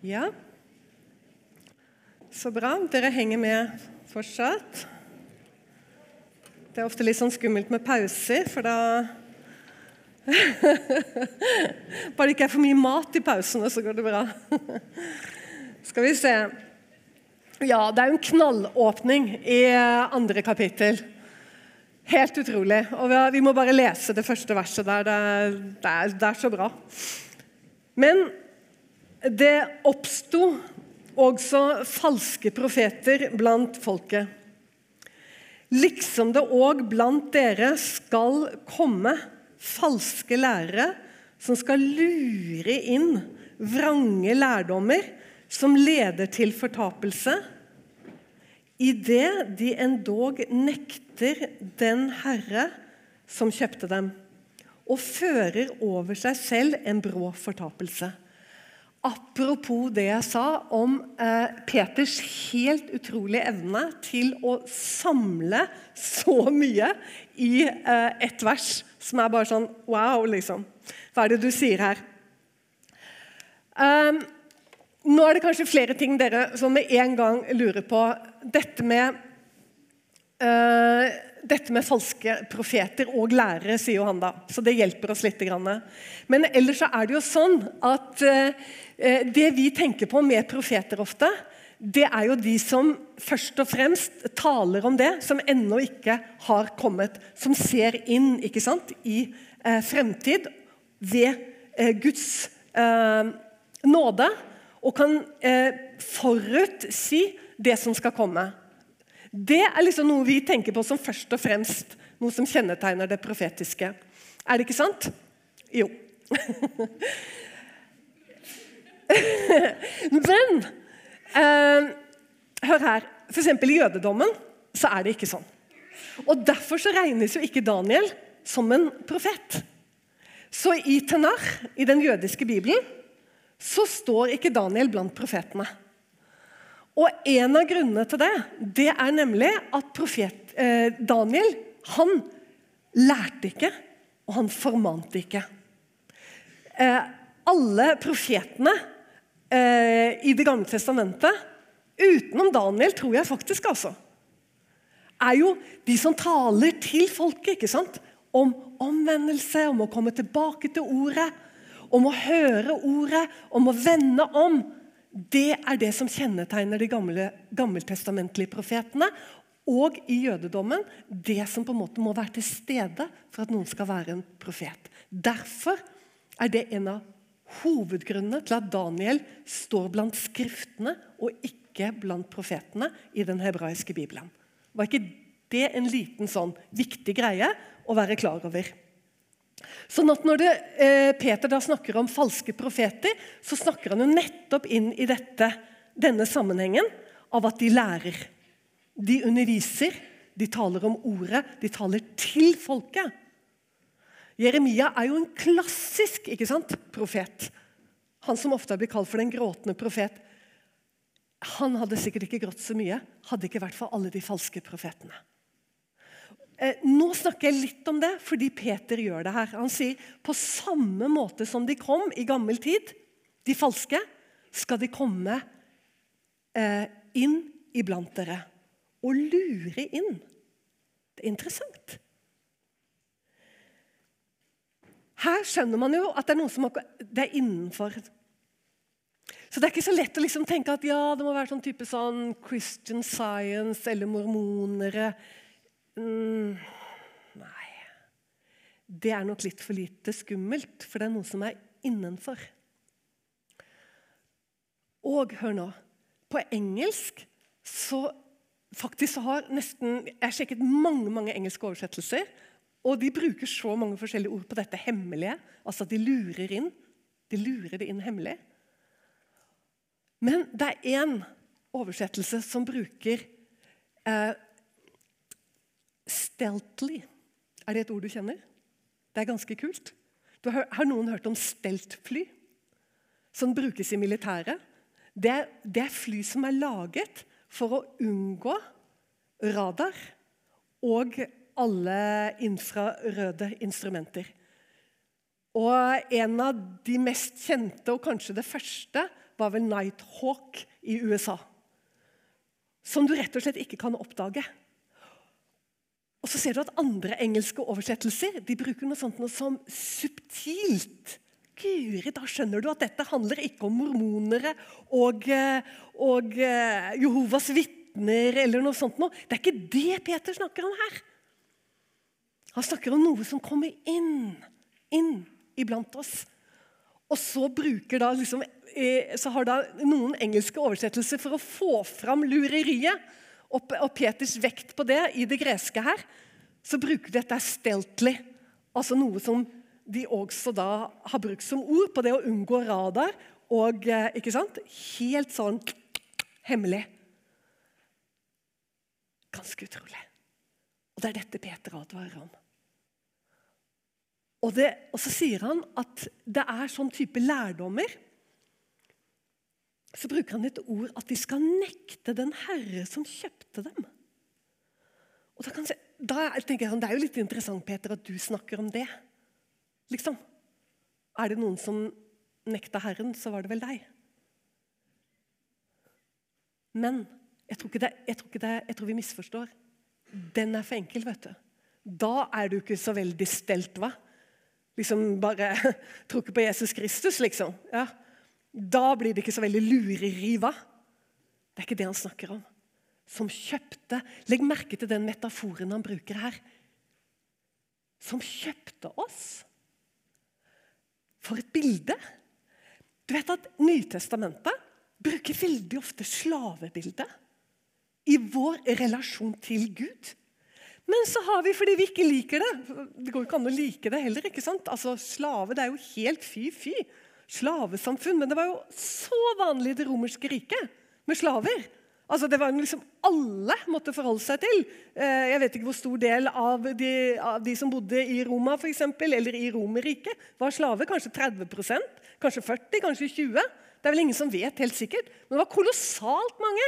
Ja. Så bra. Dere henger med fortsatt. Det er ofte litt sånn skummelt med pauser, for da Bare det ikke er for mye mat i pausene, så går det bra. Skal vi se. Ja, det er jo en knallåpning i andre kapittel. Helt utrolig. Og Vi må bare lese det første verset der. Det er, det er, det er så bra. Men det oppsto også falske profeter blant folket. Liksom det òg blant dere skal komme falske lærere som skal lure inn vrange lærdommer som leder til fortapelse, idet de endog nekter den Herre som kjøpte dem, og fører over seg selv en brå fortapelse. Apropos det jeg sa om eh, Peters helt utrolige evne til å samle så mye i eh, ett vers, som er bare sånn wow, liksom. Hva er det du sier her? Um, nå er det kanskje flere ting dere som med en gang lurer på. Dette med, uh, dette med falske profeter og lærere, sier jo han da. Så det hjelper oss litt. Men ellers så er det jo sånn at uh, det vi tenker på med profeter ofte, det er jo de som først og fremst taler om det som ennå ikke har kommet. Som ser inn ikke sant, i eh, fremtid ved Guds nåde og kan eh, forutsi det som skal komme. Det er liksom noe vi tenker på som først og fremst noe som kjennetegner det profetiske. Er det ikke sant? Jo. Men eh, hør her. F.eks. i jødedommen så er det ikke sånn. Og Derfor så regnes jo ikke Daniel som en profet. Så i Tenach, i den jødiske bibelen, så står ikke Daniel blant profetene. Og En av grunnene til det det er nemlig at profet, eh, Daniel han lærte ikke, og han formante ikke. Eh, alle profetene eh, i Det gamle testamentet, utenom Daniel, tror jeg faktisk, altså, er jo de som taler til folket ikke sant? om omvendelse, om å komme tilbake til ordet om å høre ordet, om å vende om. Det er det som kjennetegner de gamle, gammeltestamentlige profetene. Og i jødedommen det som på en måte må være til stede for at noen skal være en profet. Derfor er det en av hovedgrunnene til at Daniel står blant skriftene og ikke blant profetene i den hebraiske bibelen. Var ikke det en liten sånn viktig greie å være klar over? Sånn at Når det, eh, Peter da snakker om falske profeter, så snakker han jo nettopp inn i dette, denne sammenhengen av at de lærer. De underviser, de taler om ordet, de taler til folket. Jeremia er jo en klassisk ikke sant, profet. Han som ofte blir kalt for den gråtende profet. Han hadde sikkert ikke grått så mye, hadde ikke vært for alle de falske profetene. Eh, nå snakker jeg litt om det fordi Peter gjør det her. Han sier på samme måte som de kom i gammel tid, de falske, skal de komme eh, inn iblant dere og lure inn. Det er interessant. Her skjønner man jo at det er noe som det er innenfor. Så Det er ikke så lett å liksom tenke at ja, det må være sånn type sånn Christian Science eller mormonere mm, Nei. Det er nok litt for lite skummelt, for det er noe som er innenfor. Og hør nå På engelsk så faktisk så har nesten Jeg har sjekket mange mange engelske oversettelser. Og de bruker så mange forskjellige ord på dette hemmelige. Altså de lurer inn. De lurer det inn hemmelig. Men det er én oversettelse som bruker eh, Steltly. Er det et ord du kjenner? Det er ganske kult. Har, har, noen hørt om steltfly? Som brukes i militæret. Det det er fly som er laget for å unngå radar og alle infrarøde instrumenter. Og En av de mest kjente, og kanskje det første, var vel Nighthawk i USA. Som du rett og slett ikke kan oppdage. Og så ser du at andre engelske oversettelser de bruker noe sånt noe som subtilt. Guri, da skjønner du at dette handler ikke om mormonere og, eh, og uh, Jehovas vitner eller noe sånt. Noe. Det er ikke det Peter snakker om her. Han snakker om noe som kommer inn, inn iblant oss. Og så, da liksom, eh, så har da noen engelske oversettelser for å få fram lureriet og, Peters vekt på det i det greske her, så bruker de dette steltly. Altså noe som de også da har brukt som ord på det å unngå radar. Og eh, ikke sant? helt sånn hemmelig. Ganske utrolig. Og det er dette Peter advarer om. Og, det, og, så sier han at det er sånn type lærdommer. Så bruker han et ord at de skal nekte den herre som kjøpte dem. Og da, jeg, da tenker jeg, Det er jo litt interessant Peter, at du snakker om det. Liksom. Er det noen som nekta Herren, så var det vel deg. Men jeg tror, det, jeg, tror det, jeg tror, vi misforstår. Den er for enkel, vet du. Da er du ikke så veldig stelt, hva? Liksom bare trukket på Jesus Kristus, liksom. Ja. Da blir det ikke så veldig lureriva. Det er ikke det han snakker om. Som kjøpte Legg merke til den metaforen han bruker her. Som kjøpte oss. For et bilde! Du vet at Nytestamentet bruker veldig ofte slavebildet i vår relasjon til Gud. Men så har vi, fordi vi ikke liker det Det går ikke an å like det heller. ikke sant? Altså, Slave det er jo helt fy-fy. Slavesamfunn. Men det var jo så vanlig i det romerske riket med slaver. Altså, Det var liksom alle måtte forholde seg til. Eh, jeg vet ikke hvor stor del av de, av de som bodde i Roma for eksempel, eller i Romerriket, var slaver. Kanskje 30% kanskje 40 kanskje 20 Det er vel ingen som vet helt sikkert. Men det var kolossalt mange.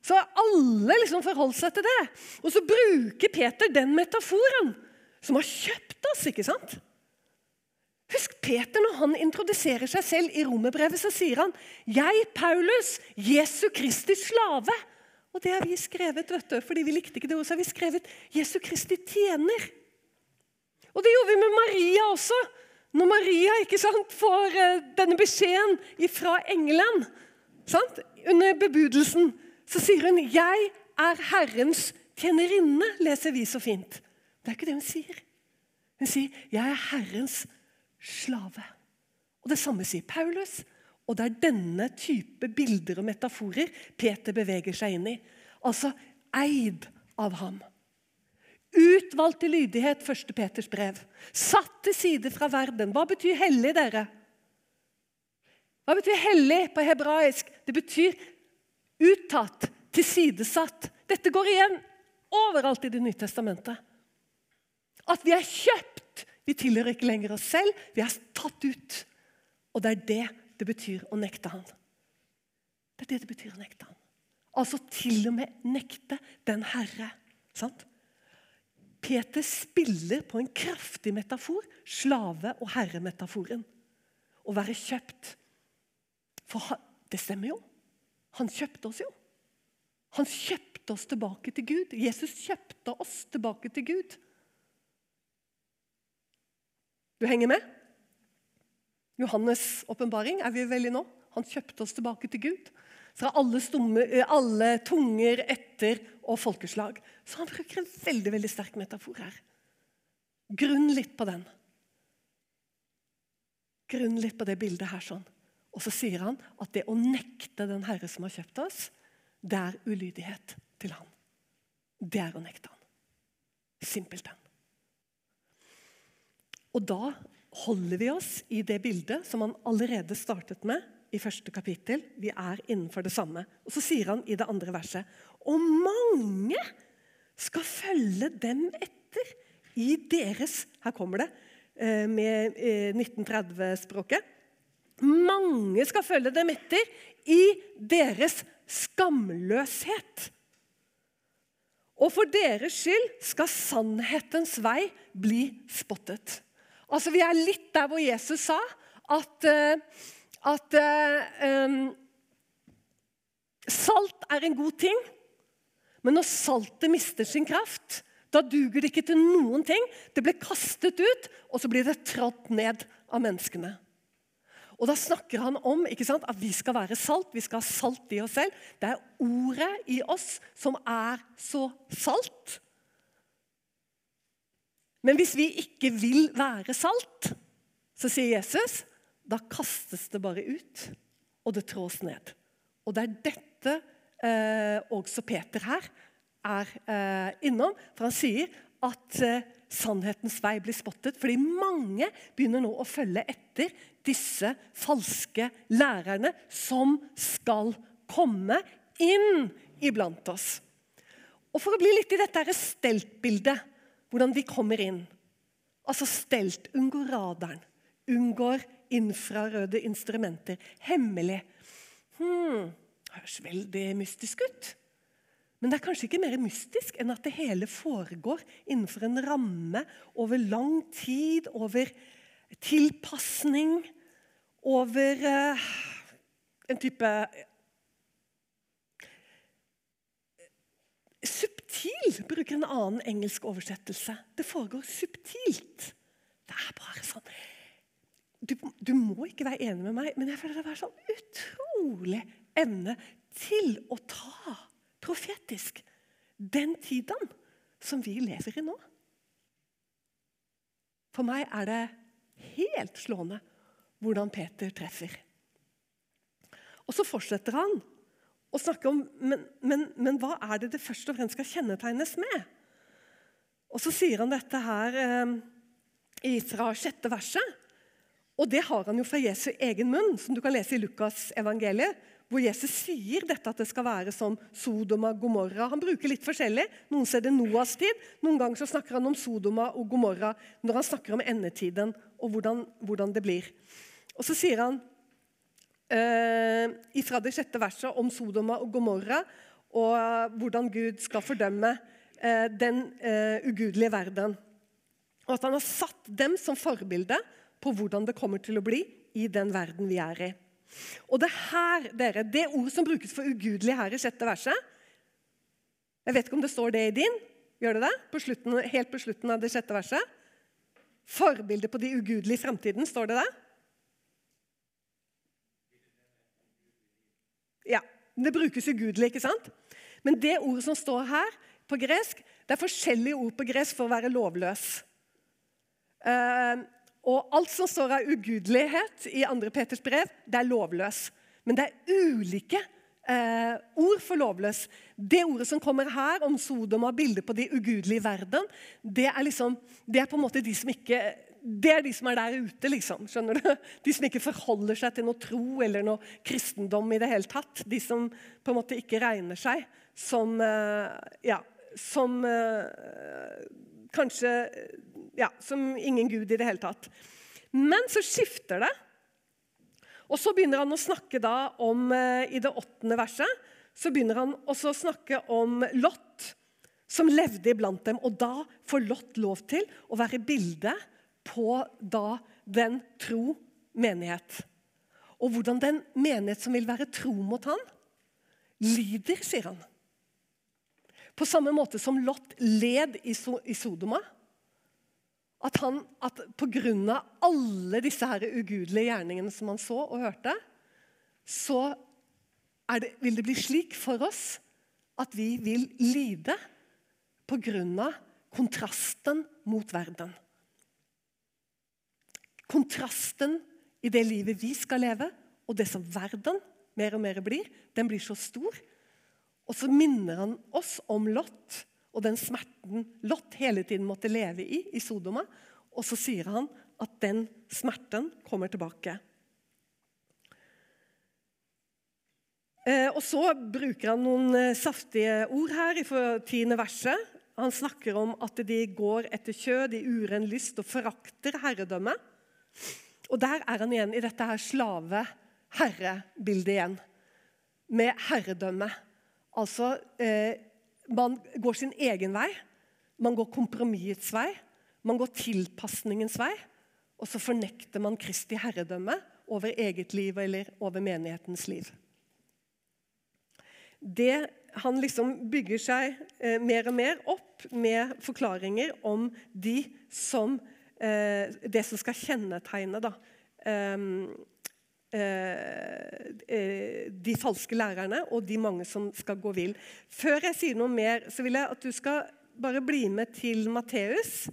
Så har alle liksom forholdt seg til det. Og så bruker Peter den metaforen som har kjøpt oss. ikke sant? Husk Peter når han introduserer seg selv i romerbrevet, så sier han 'Jeg, Paulus, Jesu Kristi slave'. Og det har vi skrevet, vet du, fordi vi likte ikke det så har vi skrevet 'Jesu Kristi tjener'. Og det gjorde vi med Maria også. Når Maria ikke sant, får eh, denne beskjeden fra engelen sant, under bebudelsen så sier hun 'Jeg er Herrens tjenerinne', leser vi så fint. Det er ikke det hun sier. Hun sier 'Jeg er Herrens slave'. Og Det samme sier Paulus. Og det er denne type bilder og metaforer Peter beveger seg inn i. Altså eid av ham. Utvalgt til lydighet, første Peters brev. Satt til side fra verden. Hva betyr hellig, dere? Hva betyr hellig på hebraisk? Det betyr uttatt, tilsidesatt. Dette går igjen overalt i Det nye testamentet. At vi er kjøpt. Vi tilhører ikke lenger oss selv, vi er tatt ut. Og det er det det betyr å nekte han. Det er det det betyr å nekte han. Altså til og med nekte den Herre. Sant? Peter spiller på en kraftig metafor, slave- og herremetaforen. Å være kjøpt. For det stemmer jo. Han kjøpte oss jo. Han kjøpte oss tilbake til Gud. Jesus kjøpte oss tilbake til Gud. Du henger med? Johannes' åpenbaring er vi veldig nå. Han kjøpte oss tilbake til Gud. Fra alle, stumme, eh, alle tunger, etter og folkeslag. Så han bruker en veldig veldig sterk metafor her. Grunn litt på den. Grunn litt på det bildet her. sånn. Og så sier han at det å nekte den Herre som har kjøpt oss, det er ulydighet til han. Det er å nekte han. Simpelthen. Og da holder vi oss i det bildet som han allerede startet med i første kapittel. Vi er innenfor det samme. Og Så sier han i det andre verset Og mange skal følge dem etter i deres Her kommer det eh, med 1930-språket. Eh, mange skal følge dem etter i deres skamløshet. Og for deres skyld skal sannhetens vei bli spottet. Altså, Vi er litt der hvor Jesus sa at, uh, at um, salt er en god ting, men når saltet mister sin kraft, da duger det ikke til noen ting. Det blir kastet ut, og så blir det trådt ned av menneskene. Og Da snakker han om sant, at vi skal være salt, vi skal ha salt i oss selv. Det er ordet i oss som er så salt. Men hvis vi ikke vil være salt, så sier Jesus, da kastes det bare ut, og det trås ned. Og det er dette eh, også Peter her er eh, innom. For han sier at eh, sannhetens vei blir spottet. Fordi mange begynner nå å følge etter disse falske lærerne som skal komme inn iblant oss. Og For å bli litt i dette steltbildet, hvordan de kommer inn Altså stelt, unngår radaren, unngår infrarøde instrumenter. Hemmelig. Hmm, høres veldig mystisk ut. Men det er kanskje ikke mer mystisk enn at det hele foregår innenfor en ramme over lang tid, over tilpasning, over uh, en type Subtil bruker en annen engelsk oversettelse. Det foregår subtilt. Det er bare sånn du, du, må ikke være enig med meg, men jeg føler det er sånn utrolig evne til å ta profetisk den tiden som vi lever i nå. For meg er det helt slående hvordan Peter treffer. Og så fortsetter han å snakke om men, men, men, hva er det det først og fremst skal kjennetegnes med? Og så sier han dette her eh, fra sjette verset. Og det har han jo fra Jesu egen munn, som du kan lese i Lukas evangeliet, hvor Jesus sier dette at det skal være som Sodoma og Gomorra. Han bruker litt forskjellig. Noen ser det Noas tid. Noen ganger så snakker han om Sodoma og Gomorra når han snakker om endetiden og hvordan, hvordan det blir. Og så sier han eh, fra det sjette verset om Sodoma og Gomorra og eh, hvordan Gud skal fordømme eh, den eh, ugudelige verden. Og at han har satt dem som forbilde på hvordan det kommer til å bli i den verden vi er i. Og det her, dere, det ordet som brukes for ugudelig her i sjette verset Jeg vet ikke om det står det i din. Gjør det det? På slutten, helt på slutten av det sjette verset? Forbildet på de ugudelige i framtiden, står det det? Ja. Det brukes ugudelig, ikke sant? Men det ordet som står her på gresk, det er forskjellige ord på gresk for å være lovløs. Uh, og alt som står av ugudelighet i 2. Peters brev, det er lovløs. Men det er ulike eh, ord for lovløs. Det ordet som kommer her om Sodoma, bildet på de ugudelige i verden, det er, liksom, det er på en måte de som ikke det er de som er der ute, liksom. skjønner du? De som ikke forholder seg til noe tro eller noe kristendom i det hele tatt. De som på en måte ikke regner seg som eh, Ja, som eh, kanskje ja, som ingen gud i det hele tatt. Men så skifter det. Og så begynner han å snakke da om, eh, I det åttende verset så begynner han også å snakke om Lot, som levde iblant dem. Og da får Lot lov til å være bilde på da den tro menighet. Og hvordan den menighet som vil være tro mot han, lider, sier han. På samme måte som Lot led i Sodoma at, han, at pga. alle disse her ugudelige gjerningene som han så og hørte, så det, vil det bli slik for oss at vi vil lide pga. kontrasten mot verden. Kontrasten i det livet vi skal leve, og det som verden mer og mer blir, den blir så stor. Og så minner han oss om Lot og den smerten Lot hele tiden måtte leve i i Sodoma. Og så sier han at den smerten kommer tilbake. Eh, og Så bruker han noen eh, saftige ord her i tiende verset. Han snakker om at de går etter kjød i uren lyst og forakter herredømme. Og Der er han igjen i dette her slave-herre-bildet igjen. Med herredømme. Altså eh, man går sin egen vei. Man går kompromissets vei. Man går tilpasningens vei. Og så fornekter man Kristi herredømme over eget liv eller over menighetens liv. Det, han liksom bygger seg eh, mer og mer opp med forklaringer om de som, eh, det som skal kjennetegne da, eh, de falske lærerne og de mange som skal gå vill. Før jeg sier noe mer, så vil jeg at du skal bare bli med til Matteus.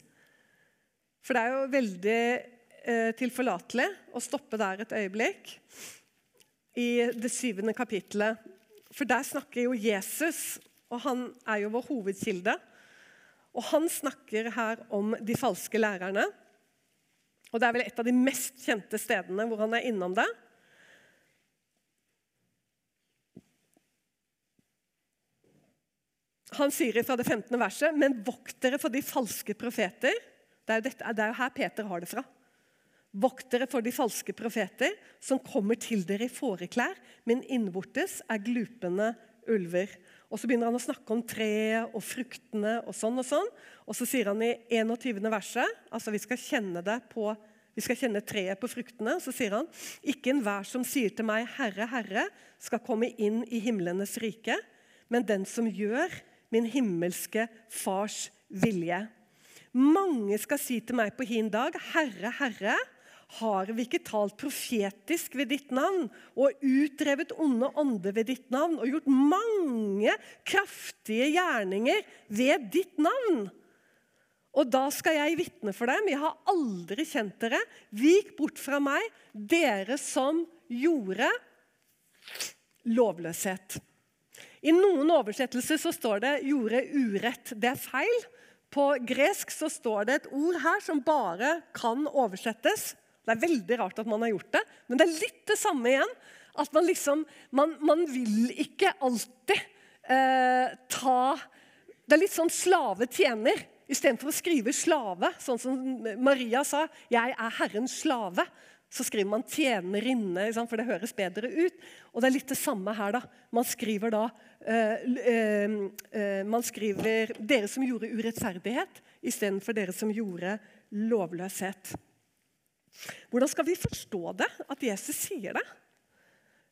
For det er jo veldig eh, tilforlatelig å stoppe der et øyeblikk. I det syvende kapittelet. For der snakker jo Jesus, og han er jo vår hovedkilde. Og han snakker her om de falske lærerne. Og Det er vel et av de mest kjente stedene hvor han er innom det. Han sier fra det 15. verset.: Men vokt dere for de falske profeter. Det er, jo dette, det er jo her Peter har det fra. Vokt dere for de falske profeter, som kommer til dere i fåreklær, men innvortes er glupende ulver. Og Så begynner han å snakke om treet og fruktene og sånn og sånn. Og så sier han i 21. verset, altså vi skal kjenne det på vi skal kjenne treet på fruktene. Så sier han ikke enhver som sier til meg, Herre, Herre, skal komme inn i himlenes rike, men den som gjør min himmelske Fars vilje. Mange skal si til meg på hin dag, Herre, Herre, har vi ikke talt profetisk ved ditt navn og utdrevet onde ånder ved ditt navn og gjort mange kraftige gjerninger ved ditt navn? Og da skal jeg vitne for dem. Jeg har aldri kjent dere. Vik bort fra meg, dere som gjorde lovløshet. I noen oversettelser så står det 'gjorde urett'. Det er feil. På gresk så står det et ord her som bare kan oversettes. Det er veldig rart at man har gjort det, men det er litt det samme igjen. At man liksom Man, man vil ikke alltid eh, ta Det er litt sånn slave-tjener. Istedenfor å skrive 'slave', sånn som Maria sa 'Jeg er Herrens slave', så skriver man 'tjenerinne', for det høres bedre ut. Og det er litt det samme her. da. Man skriver da uh, uh, uh, Man skriver 'dere som gjorde urettferdighet', istedenfor 'dere som gjorde lovløshet'. Hvordan skal vi forstå det, at Jesus sier det?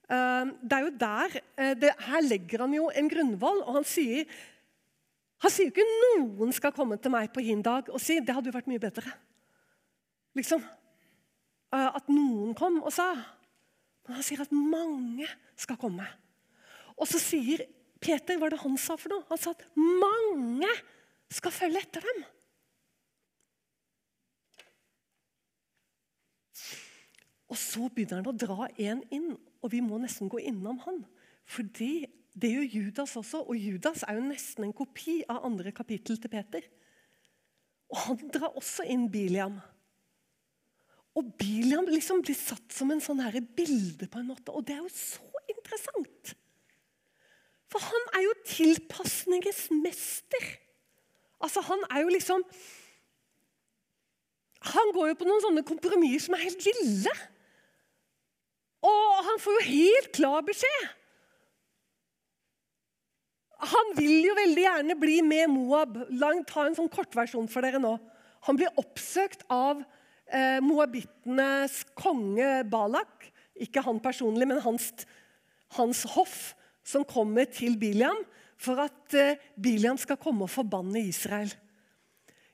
det er jo der, det, Her legger han jo en grunnvoll, og han sier han sier jo ikke 'noen skal komme til meg på hin dag' og si 'det hadde jo vært mye bedre'. Liksom. Eh, at noen kom og sa. Men han sier at mange skal komme. Og så sier Peter Hva det han sa for noe? Han sa at mange skal følge etter dem. Og så begynner han å dra en inn, og vi må nesten gå innom han. Fordi det gjør Judas også, og Judas er jo nesten en kopi av andre kapittel til Peter. Og han drar også inn Biliam. Og Biliam liksom blir satt som en sånn her bilde, på en måte. Og det er jo så interessant. For han er jo tilpasningens mester. Altså, han er jo liksom Han går jo på noen sånne kompromisser som er helt ville. Og han får jo helt klar beskjed. Han vil jo veldig gjerne bli med Moab. Langt, ta en sånn kortversjon for dere nå. Han blir oppsøkt av eh, moabittenes konge Balak. Ikke han personlig, men hans, hans hoff, som kommer til Biliam for at eh, Biliam skal komme og forbanne Israel.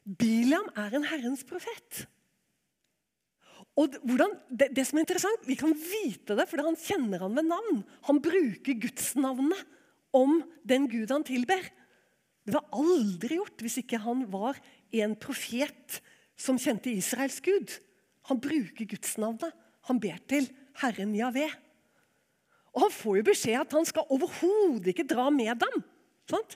Biliam er en Herrens profet. Og hvordan, det, det, som er interessant, Vi kan vite det fordi han kjenner han ved navn. Han bruker gudsnavnet om den Gud han tilber. Det var aldri gjort hvis ikke han var en profet som kjente Israels Gud. Han bruker gudsnavnet. Han ber til Herren Javé. Og han får jo beskjed at han skal overhodet ikke dra med dem. Sant?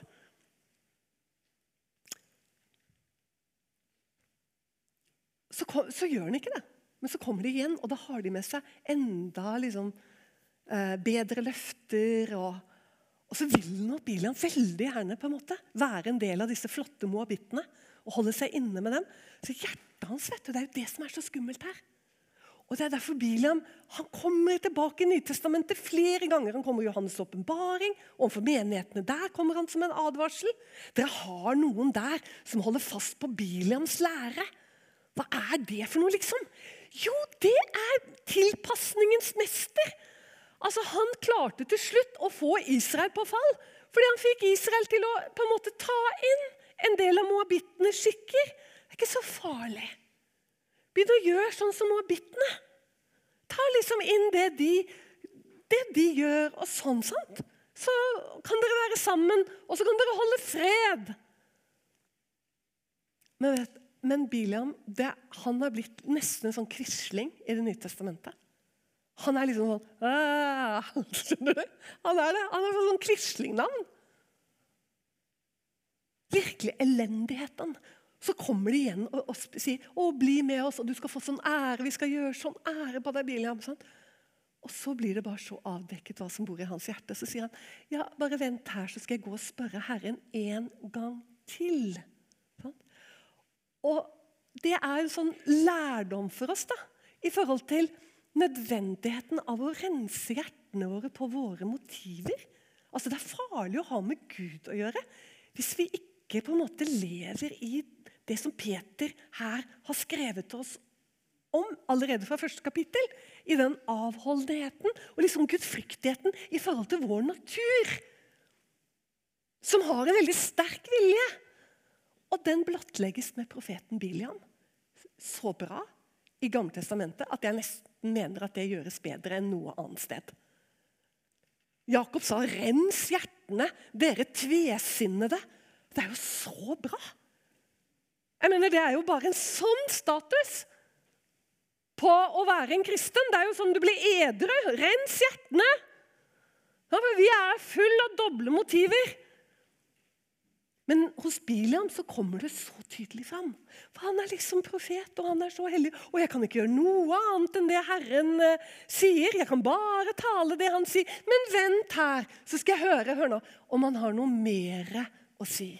Så, så, gjør han ikke det. Men så kommer de igjen, og da har de med seg enda liksom, eh, bedre løfter. Og, og så vil nå Bilian veldig gjerne på en måte være en del av disse flotte moabittene og holde seg inne med dem. Så hjertet hans, vet du, Det er jo det som er så skummelt her. Og Det er derfor Biliam han kommer tilbake i Nytestamentet flere ganger. Han kommer i Johannes' åpenbaring. Overfor menighetene der kommer han som en advarsel. Dere har noen der som holder fast på Biliams lære. Hva er det for noe, liksom? Jo, det er tilpasningens mester. Altså, Han klarte til slutt å få Israel på fall. Fordi han fikk Israel til å på en måte ta inn en del av moabittenes skikker. Det er ikke så farlig. Begynn å gjøre sånn som moabittene. Ta liksom inn det de, det de gjør, og sånn. sant? Så kan dere være sammen, og så kan dere holde fred. Men, vet, men Biliam det, han har blitt nesten en sånn quisling i Det nye testamentet. Han er liksom sånn Skjønner du? Han er det. Han har sånn quislingnavn. Virkelig elendigheten. Så kommer de igjen og, og sier å, 'Bli med oss, og du skal få sånn ære.' 'Vi skal gjøre sånn ære på deg, Biliam.' Sånn. Og så blir det bare så avdekket hva som bor i hans hjerte. Så sier han, 'Ja, bare vent her, så skal jeg gå og spørre Herren en gang til.' Sånn. Og det er en sånn lærdom for oss da, i forhold til nødvendigheten av å rense hjertene våre på våre motiver. Altså Det er farlig å ha med Gud å gjøre hvis vi ikke på en måte lever i det som Peter her har skrevet til oss om allerede fra første kapittel. I den avholdenheten og liksom gudfryktigheten i forhold til vår natur. Som har en veldig sterk vilje. Og den blottlegges med profeten Biliam. Så bra i Gammeltestamentet at jeg nesten mener at det gjøres bedre enn noe annet sted. Jakob sa 'rens hjertene, dere tvesinnede'. Det er jo så bra! Jeg mener, Det er jo bare en sånn status på å være en kristen. Det er jo sånn du blir edru. Rens hjertene! Ja, vi er full av doble motiver. Men hos Biliam så kommer det så tydelig fram. For han er liksom profet, og han er så hellig. Og jeg kan ikke gjøre noe annet enn det Herren eh, sier. Jeg kan bare tale det han sier. Men vent her, så skal jeg høre hør nå, om han har noe mer å si.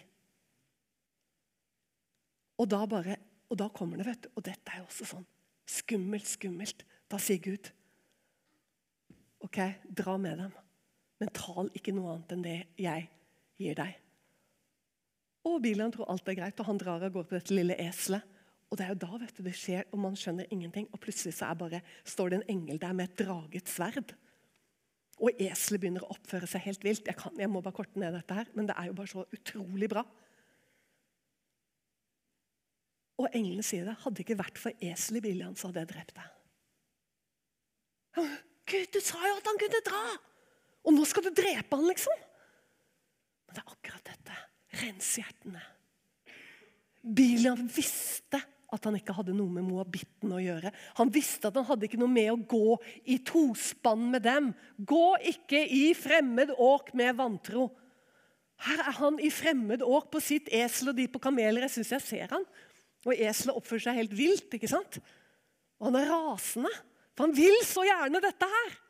Og da, bare, og da kommer det, vet du. Og dette er jo også sånn skummelt, skummelt. Da sier Gud OK, dra med dem, men tal ikke noe annet enn det jeg gir deg. Og Bilen tror alt er greit, og han drar av gårde på dette lille eselet. Og det er jo da vet du, det skjer, og man skjønner ingenting. Og plutselig så bare, står det en engel der med et draget sverd. Og eselet begynner å oppføre seg helt vilt. Jeg, kan, jeg må bare korte ned dette her, men det er jo bare så utrolig bra. Og englene sier det. Hadde det ikke vært for eselet i bilen, hadde jeg drept deg. Gud, du sa jo at han kunne dra! Og nå skal du drepe han, liksom? Men det er akkurat dette. Rens hjertene. Bilian visste at han ikke hadde noe med moabitten å gjøre. Han visste at han hadde ikke noe med å gå i tospann med dem. Gå ikke i fremmed åk med vantro. Her er han i fremmed åk på sitt esel og de på kameler. Jeg syns jeg ser han. Og eselet oppfører seg helt vilt. ikke sant? Og han er rasende, for han vil så gjerne dette her.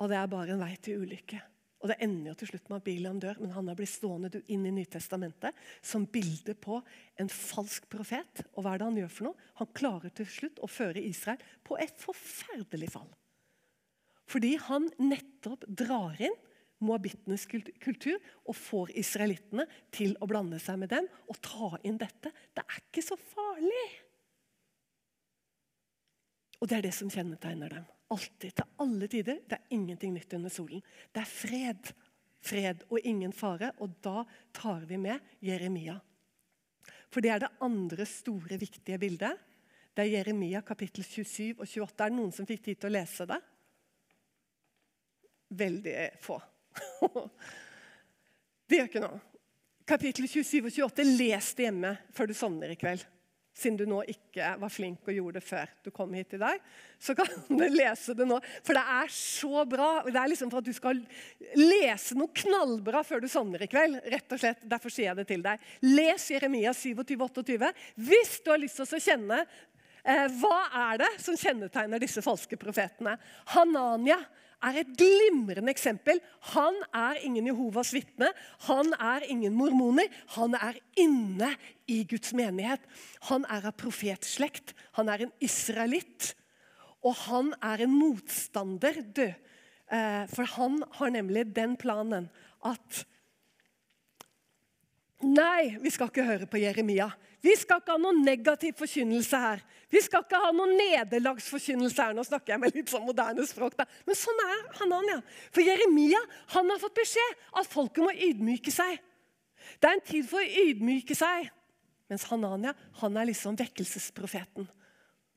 Og det er bare en vei til ulykke. Og Det ender jo til slutt med at Biliam dør, men han er blitt stående inn i Nytestamentet som bilde på en falsk profet. Og hva er det han gjør for noe? Han klarer til slutt å føre Israel på et forferdelig fall. Fordi han nettopp drar inn moabittenes kultur og får israelittene til å blande seg med dem og ta inn dette. Det er ikke så farlig. Og det er det som kjennetegner dem. Alltid, til alle tider. Det er ingenting nytt under solen. Det er fred. Fred og ingen fare. Og da tar vi med Jeremia. For det er det andre store, viktige bildet. Det er Jeremia kapittel 27 og 28. Er det noen som fikk tid til å lese det? Veldig få. det gjør ikke noe. Kapittel 27 og 28, les det hjemme før du sovner i kveld. Siden du nå ikke var flink og gjorde det før du kom hit i dag. Så kan du lese det nå, for det er så bra. Det er liksom for at du skal lese noe knallbra før du sovner i kveld. rett og slett. Derfor sier jeg det til deg. Les Jeremia 27, 28. Hvis du har lyst til å kjenne eh, hva er det som kjennetegner disse falske profetene. Hanania er et glimrende eksempel. Han er ingen Jehovas vitne, han er ingen mormoner. Han er inne i Guds menighet. Han er av profetslekt, han er en israelitt. Og han er en motstander, død. Eh, for han har nemlig den planen at Nei, vi skal ikke høre på Jeremia. Vi skal ikke ha noen negativ forkynnelse her. Vi skal ikke ha noen nederlagsforkynnelse her. Nå snakker jeg med litt sånn moderne språk, da. Men sånn er Hanania. For Jeremia han har fått beskjed at folket må ydmyke seg. Det er en tid for å ydmyke seg. Mens Hanania han er liksom vekkelsesprofeten.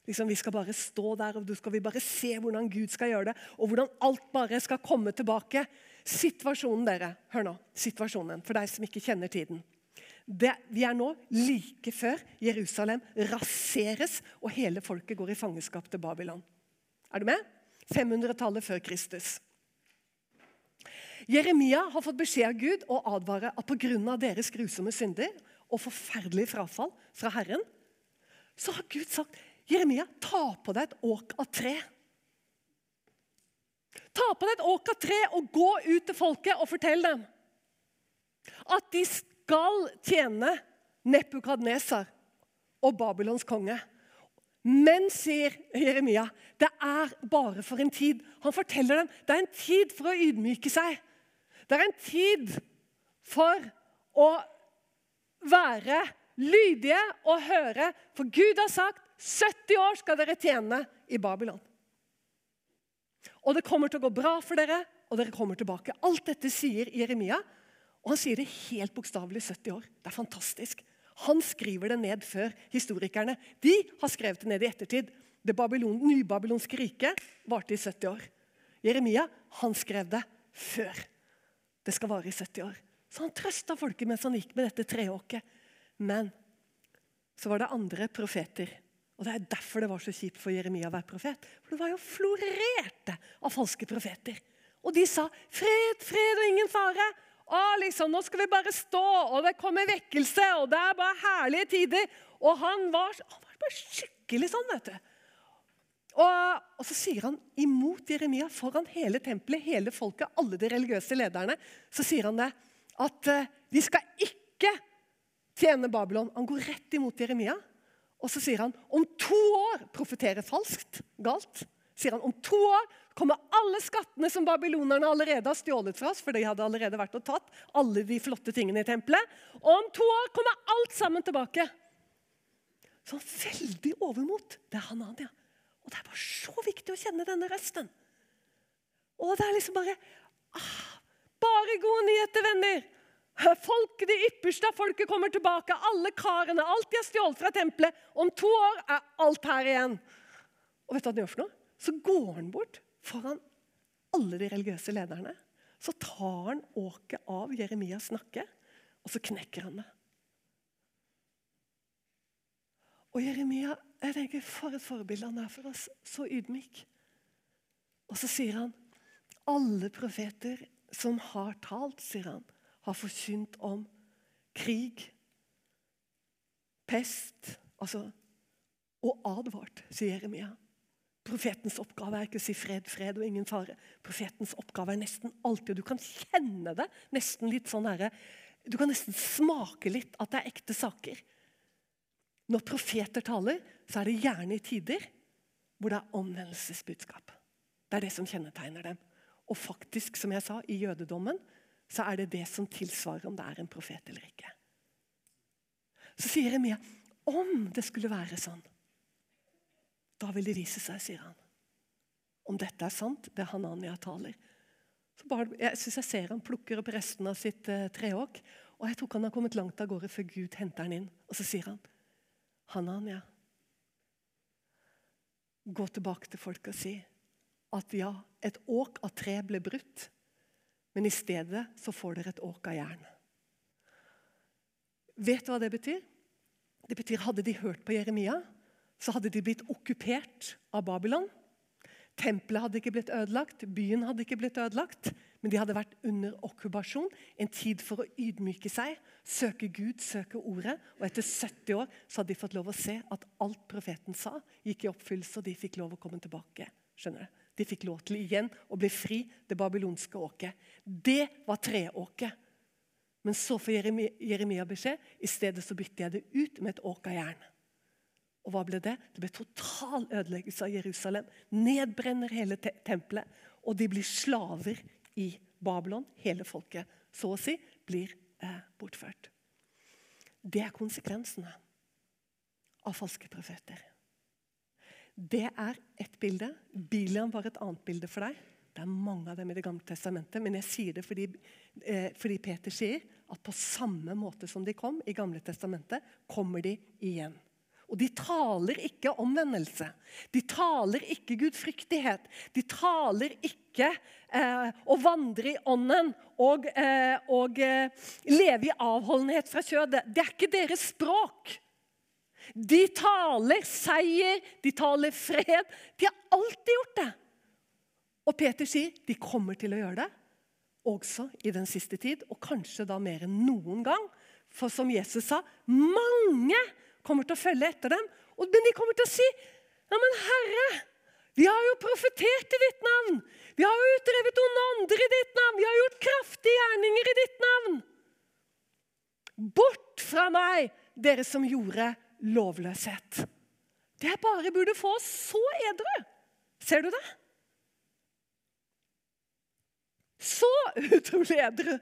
Liksom, vi skal bare stå der og skal vi bare se hvordan Gud skal gjøre det. Og hvordan alt bare skal komme tilbake. Situasjonen, dere. Hør nå. Situasjonen, For deg som ikke kjenner tiden. Det, vi er nå like før Jerusalem raseres og hele folket går i fangenskap til Babylon. Er du med? 500-tallet før Kristus. Jeremia har fått beskjed av Gud og advare at pga. deres grusomme synder og forferdelig frafall fra Herren, så har Gud sagt Jeremia, ta på deg et åk av tre. Ta på deg et åk av tre og gå ut til folket og fortell dem at de skal tjene Nepukadnesar og Babylons konge. Men, sier Jeremia, det er bare for en tid. Han forteller dem det er en tid for å ydmyke seg. Det er en tid for å være lydige og høre. For Gud har sagt 70 år skal dere tjene i Babylon. Og det kommer til å gå bra for dere, og dere kommer tilbake. Alt dette sier Jeremia, og han sier det helt bokstavelig 70 år. Det er fantastisk. Han skriver det ned før historikerne. De har skrevet det ned i ettertid. Det Babylon, nybabylonske riket varte i 70 år. Jeremia han skrev det før det skal vare i 70 år. Så han trøsta folket mens han gikk med dette treåket. Men så var det andre profeter og Det er derfor det var så kjipt for Jeremia å være profet. For det var jo florerte av falske profeter. Og de sa 'fred, fred og ingen fare'. Å, liksom, Nå skal vi bare stå, og det kommer vekkelse, og det er bare herlige tider. Og han var, han var bare skikkelig sånn, vet du. Og, og, så sier han imot Jeremia foran hele tempelet, hele folket, alle de religiøse lederne, så sier han det at uh, de skal ikke tjene Babylon. Han går rett imot Jeremia. Og så sier han om to år profeterer falskt, galt. sier han, Om to år kommer alle skattene som babylonerne allerede har stjålet fra oss, for de hadde allerede vært og tatt alle de flotte tingene i tempelet. Og om to år kommer alt sammen tilbake. Så veldig overmot. Det er Hanania. Og det er bare så viktig å kjenne denne røsten. Og det er liksom bare ah, Bare gode nyheter, venner! Folk, Det ypperste av folket kommer tilbake. Alle karene, alt de har stjålet fra tempelet. Om to år er alt her igjen. Og vet du hva han gjør for noe? Så går han bort foran alle de religiøse lederne. Så tar han åket av Jeremias nakke, og så knekker han det. Og Jeremia jeg tenker, For et forbilde han er for oss. Så ydmyk. Og så sier han alle profeter som har talt, sier han, har forkynt om krig, pest altså, Og advart, sier Jeremia. Profetens oppgave er ikke å si fred, fred og ingen fare. Profetens oppgave er nesten alltid, og du kan kjenne det nesten litt sånn herre Du kan nesten smake litt at det er ekte saker. Når profeter taler, så er det gjerne i tider hvor det er omvendelsesbudskap. Det er det som kjennetegner dem. Og faktisk, som jeg sa, i jødedommen så er det det som tilsvarer om det er en profet eller ikke. Så sier Emia om det skulle være sånn, da vil det vise seg, sier han. Om dette er sant, det Hanania taler. Bare, jeg synes jeg ser han plukker opp resten av sitt eh, treåk. Og jeg tror ikke han har kommet langt av gårde før Gud henter han inn. Og så sier han, Hanania, gå tilbake til folk og si at ja, et åk av tre ble brutt. Men i stedet så får dere et åk av jern. Vet du hva det betyr? Det betyr Hadde de hørt på Jeremia, så hadde de blitt okkupert av Babylon. Tempelet hadde ikke blitt ødelagt, byen hadde ikke blitt ødelagt. Men de hadde vært under okkupasjon, en tid for å ydmyke seg, søke Gud, søke Ordet. Og etter 70 år så hadde de fått lov å se at alt profeten sa, gikk i oppfyllelse, og de fikk lov å komme tilbake. Skjønner du? De fikk lov til igjen å bli fri, det babylonske åket. Det var treåket. Men så får Jeremia beskjed. I stedet så bytter jeg det ut med et åk av jern. Og hva ble det? Det ble total ødeleggelse av Jerusalem. Nedbrenner hele te tempelet. Og de blir slaver i Babylon. Hele folket, så å si, blir eh, bortført. Det er konsekvensene av falske profeter. Det er ett bilde. Bilian var et annet bilde for deg. Det er mange av dem i Det gamle testamentet, men jeg sier det fordi, eh, fordi Peter sier at på samme måte som de kom i Gamle testamentet, kommer de igjen. Og de taler ikke omvendelse. De taler ikke gudfryktighet. De taler ikke eh, å vandre i ånden og, eh, og eh, leve i avholdenhet fra kjødet. Det er ikke deres språk. De taler seier, de taler fred. De har alltid gjort det. Og Peter sier de kommer til å gjøre det også i den siste tid, og kanskje da mer enn noen gang. For som Jesus sa, mange kommer til å følge etter dem. Men de kommer til å si ja, men Herre, vi har jo profetert i ditt navn. Vi har jo utdrevet onde ånder i ditt navn. Vi har gjort kraftige gjerninger i ditt navn. Bort fra meg, dere som gjorde lovløshet. Det bare burde få oss så edru. Ser du det? Så utrolig edru.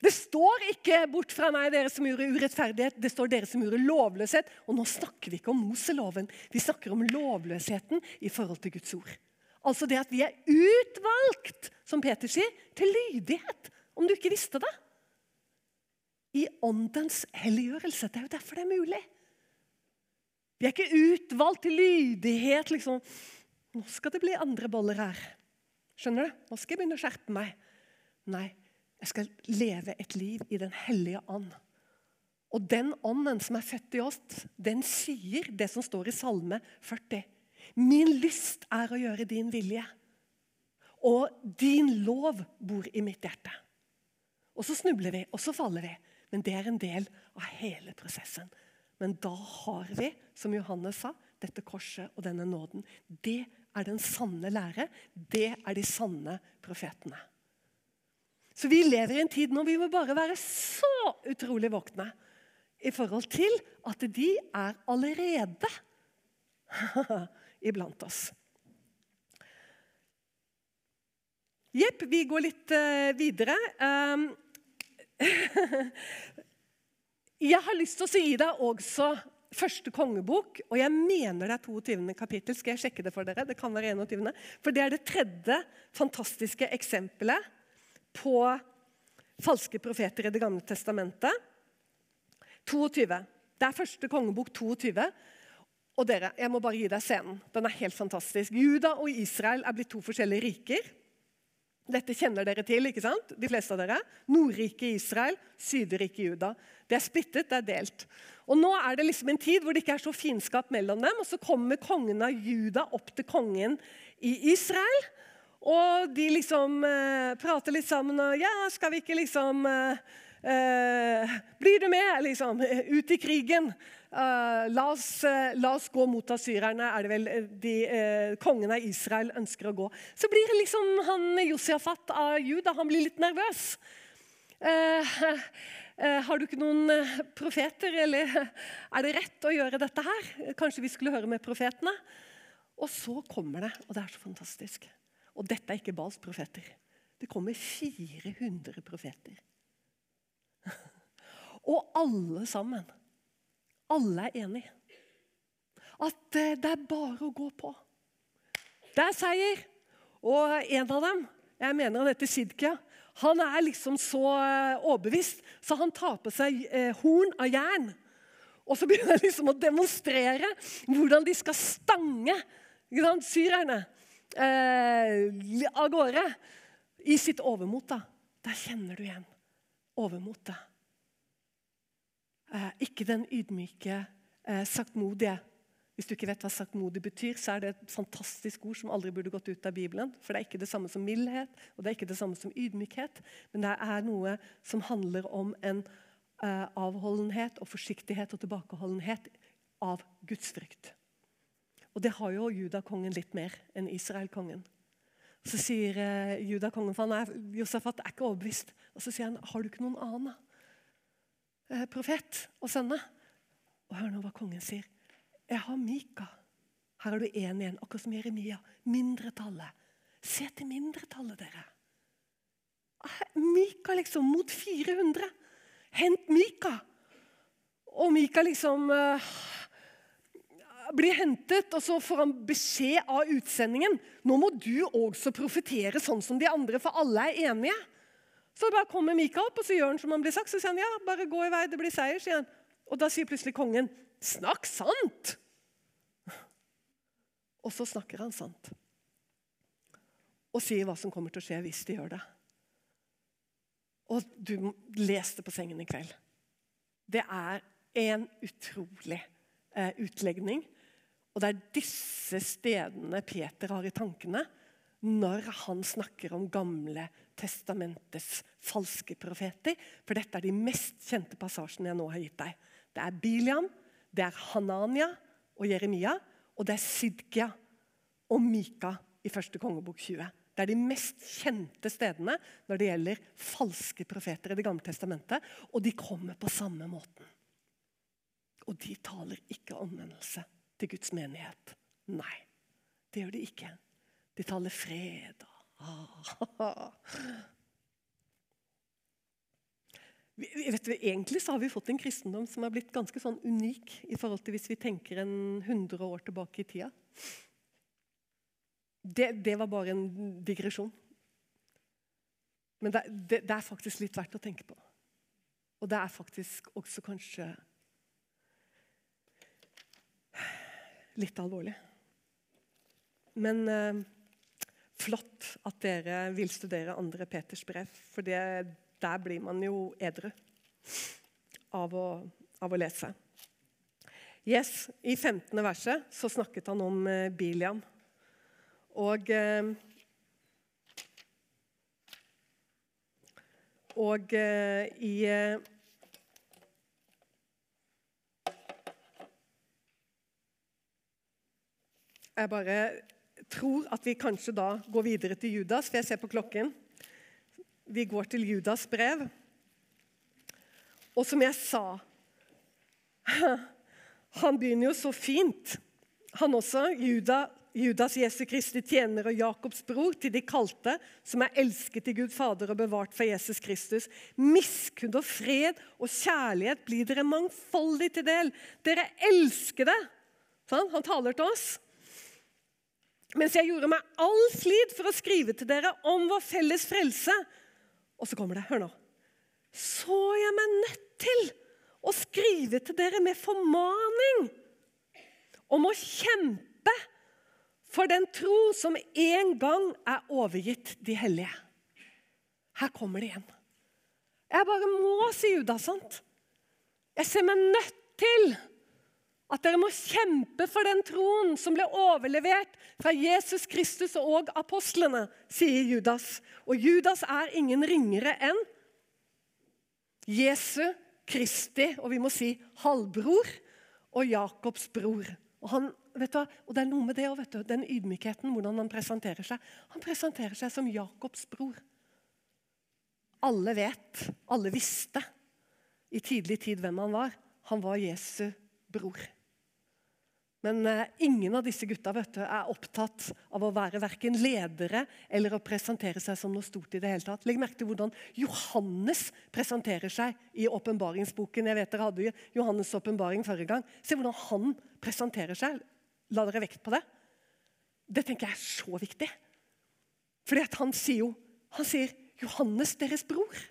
Det står ikke 'bort fra meg, dere som gjorde urettferdighet'. Det står 'dere som gjorde lovløshet'. Og nå snakker vi ikke om Moseloven. Vi snakker om lovløsheten i forhold til Guds ord. Altså det at vi er utvalgt, som Peter sier, til lydighet. Om du ikke visste det. I åndens helliggjørelse. Det er jo derfor det er mulig. Vi er ikke utvalgt til lydighet. liksom. Nå skal det bli andre boller her. Skjønner du? Nå skal jeg begynne å skjerpe meg. Nei, jeg skal leve et liv i Den hellige ånd. Og den ånden som er født i oss, den sier det som står i Salme 40. Min lyst er å gjøre din vilje. Og din lov bor i mitt hjerte. Og så snubler vi, og så faller vi. Men det er en del av hele prosessen. Men da har vi, som Johannes sa, dette korset og denne nåden. Det er den sanne lære. Det er de sanne profetene. Så vi lever i en tid nå vi må bare være så utrolig våkne i forhold til at de er allerede iblant oss. Jepp, vi går litt uh, videre. Um, jeg har lyst til å gi deg også første kongebok, og jeg mener det er 22. kapittel. Skal jeg sjekke det for dere? Det kan være 21. For det er det tredje fantastiske eksempelet på falske profeter i Det gamle testamentet. 22. Det er første kongebok 22. Og dere, jeg må bare gi deg scenen. Den er helt fantastisk. Juda og Israel er blitt to forskjellige riker. Dette kjenner dere til, ikke sant? de fleste av dere. Nordriket Israel, Sydriket Juda. Det er splittet, det er delt. Og Nå er det liksom en tid hvor det ikke er så fiendskap mellom dem. og Så kommer kongen av Juda opp til kongen i Israel. Og de liksom eh, prater litt sammen og Ja, skal vi ikke liksom eh, eh, Blir du med, liksom? Ut i krigen. Uh, la, oss, uh, la, oss, gå mot asyrerne, er det vel de, uh, kongen av Israel ønsker å gå. Så blir liksom han Josiafat av Juda han blir litt nervøs. har du ikke noen profeter, eller er det rett å gjøre dette her? Kanskje vi skulle høre med profetene? Og så kommer det, og det er så fantastisk. Og dette er ikke Bals profeter. Det kommer 400 profeter. Og alle sammen, alle er enige. At eh, det er bare å gå på. Det er seier. Og en av dem, jeg mener han heter Sidkia, han er liksom så eh, overbevist, så han tar på seg eh, horn av jern. Og så begynner han liksom å demonstrere hvordan de skal stange syrerne eh, av gårde i sitt overmot. da. Der kjenner du igjen overmotet. Eh, ikke den ydmyke, eh, saktmodige. Hvis du ikke vet hva saktmodig betyr, så er det et fantastisk ord som aldri burde gått ut av Bibelen. For det er ikke det samme som mildhet og det er ikke det samme som ydmykhet. Men det er noe som handler om en eh, avholdenhet og forsiktighet og tilbakeholdenhet av gudsfrykt. Og det har jo judakongen litt mer enn Israelkongen. Så sier eh, judakongen, for han er, Josefat er ikke overbevist, og så sier han har du ikke noen annen eh, profet å sende. Og hør nå hva kongen sier. Jeg har Mika. Her er du én igjen, akkurat som Jeremia. Mindretallet. Se til mindretallet, dere. Ah, Mika, liksom, mot 400. Hent Mika. Og Mika liksom uh, blir hentet, og så får han beskjed av utsendingen. Nå må du også profetere sånn som de andre, for alle er enige. Så bare kommer Mikael opp, og så gjør han som han blir sagt. Så sier han ja, bare gå i vei, det blir seier. sier han. Og da sier plutselig kongen, snakk sant! Og så snakker han sant. Og sier hva som kommer til å skje hvis de gjør det. Og du leste på sengen i kveld. Det er en utrolig eh, utlegning. Og det er disse stedene Peter har i tankene når han snakker om Gamle testamentets falske profeter. For dette er de mest kjente passasjene jeg nå har gitt deg. Det er Biliam, det er Hanania og Jeremia, og det er Sidkia og Mika i første kongebok 20. Det er de mest kjente stedene når det gjelder falske profeter i Det gamle testamentet. Og de kommer på samme måten. Og de taler ikke omvendelse til Guds menighet. Nei, det gjør de ikke. De taler fred. Vet du, egentlig så har vi fått en kristendom som er blitt ganske sånn unik i forhold til hvis vi tenker en 100 år tilbake i tida. Det, det var bare en digresjon. Men det, det, det, er faktisk litt verdt å tenke på. Og det er faktisk også kanskje litt alvorlig. Men eh, flott at dere vil studere andre Peters brev, for det, der blir man jo edru av å, av å lese. Yes, I 15. verset så snakket han om eh, Biliam. Og eh, Og eh, i Jeg bare tror at vi kanskje da går videre til Judas, for jeg ser på klokken. Vi går til Judas brev. Og som jeg sa Han begynner jo så fint, han også. Juda, Judas Jesu Kristi tjener og Jakobs bror, til de kalte, som er elsket i Gud Fader og bevart for Jesus Kristus. Miskunn og fred og kjærlighet blir dere mangfoldig til del. Dere elskede. Sånn? Han taler til oss. Mens jeg gjorde meg all flid for å skrive til dere om vår felles frelse. Og så kommer det. Hør nå. Så jeg meg nødt til å skrive til dere med formaning om å kjempe for den tro som en gang er overgitt de hellige. Her kommer det igjen. Jeg bare må si Judas, sant? Jeg ser meg nødt til at dere må kjempe for den troen som ble overlevert fra Jesus Kristus og apostlene, sier Judas. Og Judas er ingen ringere enn Jesu Kristi, og vi må si halvbror, og Jakobs bror. Og, han, du, og det er noe med det òg, den ydmykheten, hvordan han presenterer seg. Han presenterer seg som Jakobs bror. Alle vet, alle visste i tidlig tid hvem han var. Han var Jesu bror. Men eh, ingen av disse gutta vet du, er opptatt av å være verken ledere eller å presentere seg som noe stort. i det hele tatt. Legg merke til hvordan Johannes presenterer seg i åpenbaringsboken. Jeg vet dere hadde Johannes' åpenbaring forrige gang. Se hvordan han presenterer seg. La dere vekt på det. Det tenker jeg er så viktig. Fordi han sier jo han sier 'Johannes, deres bror'.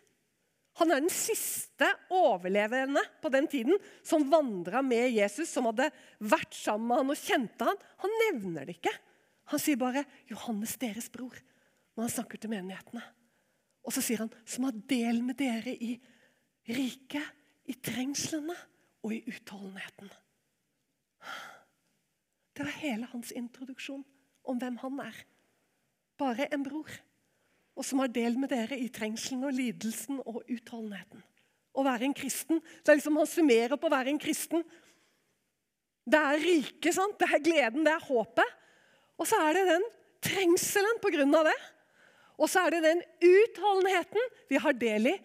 Han er den siste overlevende på den tiden som vandra med Jesus, som hadde vært sammen med han og kjente han. Han nevner det ikke. Han sier bare 'Johannes, deres bror', når han snakker til menighetene. Og så sier han 'som har del med dere i riket, i trengslene og i utholdenheten'. Det var hele hans introduksjon om hvem han er. Bare en bror og som har del med dere i trengselen og lidelsen og utholdenheten. Å være en kristen. Det er liksom Han summerer på å være en kristen. Det er riket, det er gleden, det er håpet. Og så er det den trengselen på grunn av det. Og så er det den utholdenheten vi har del i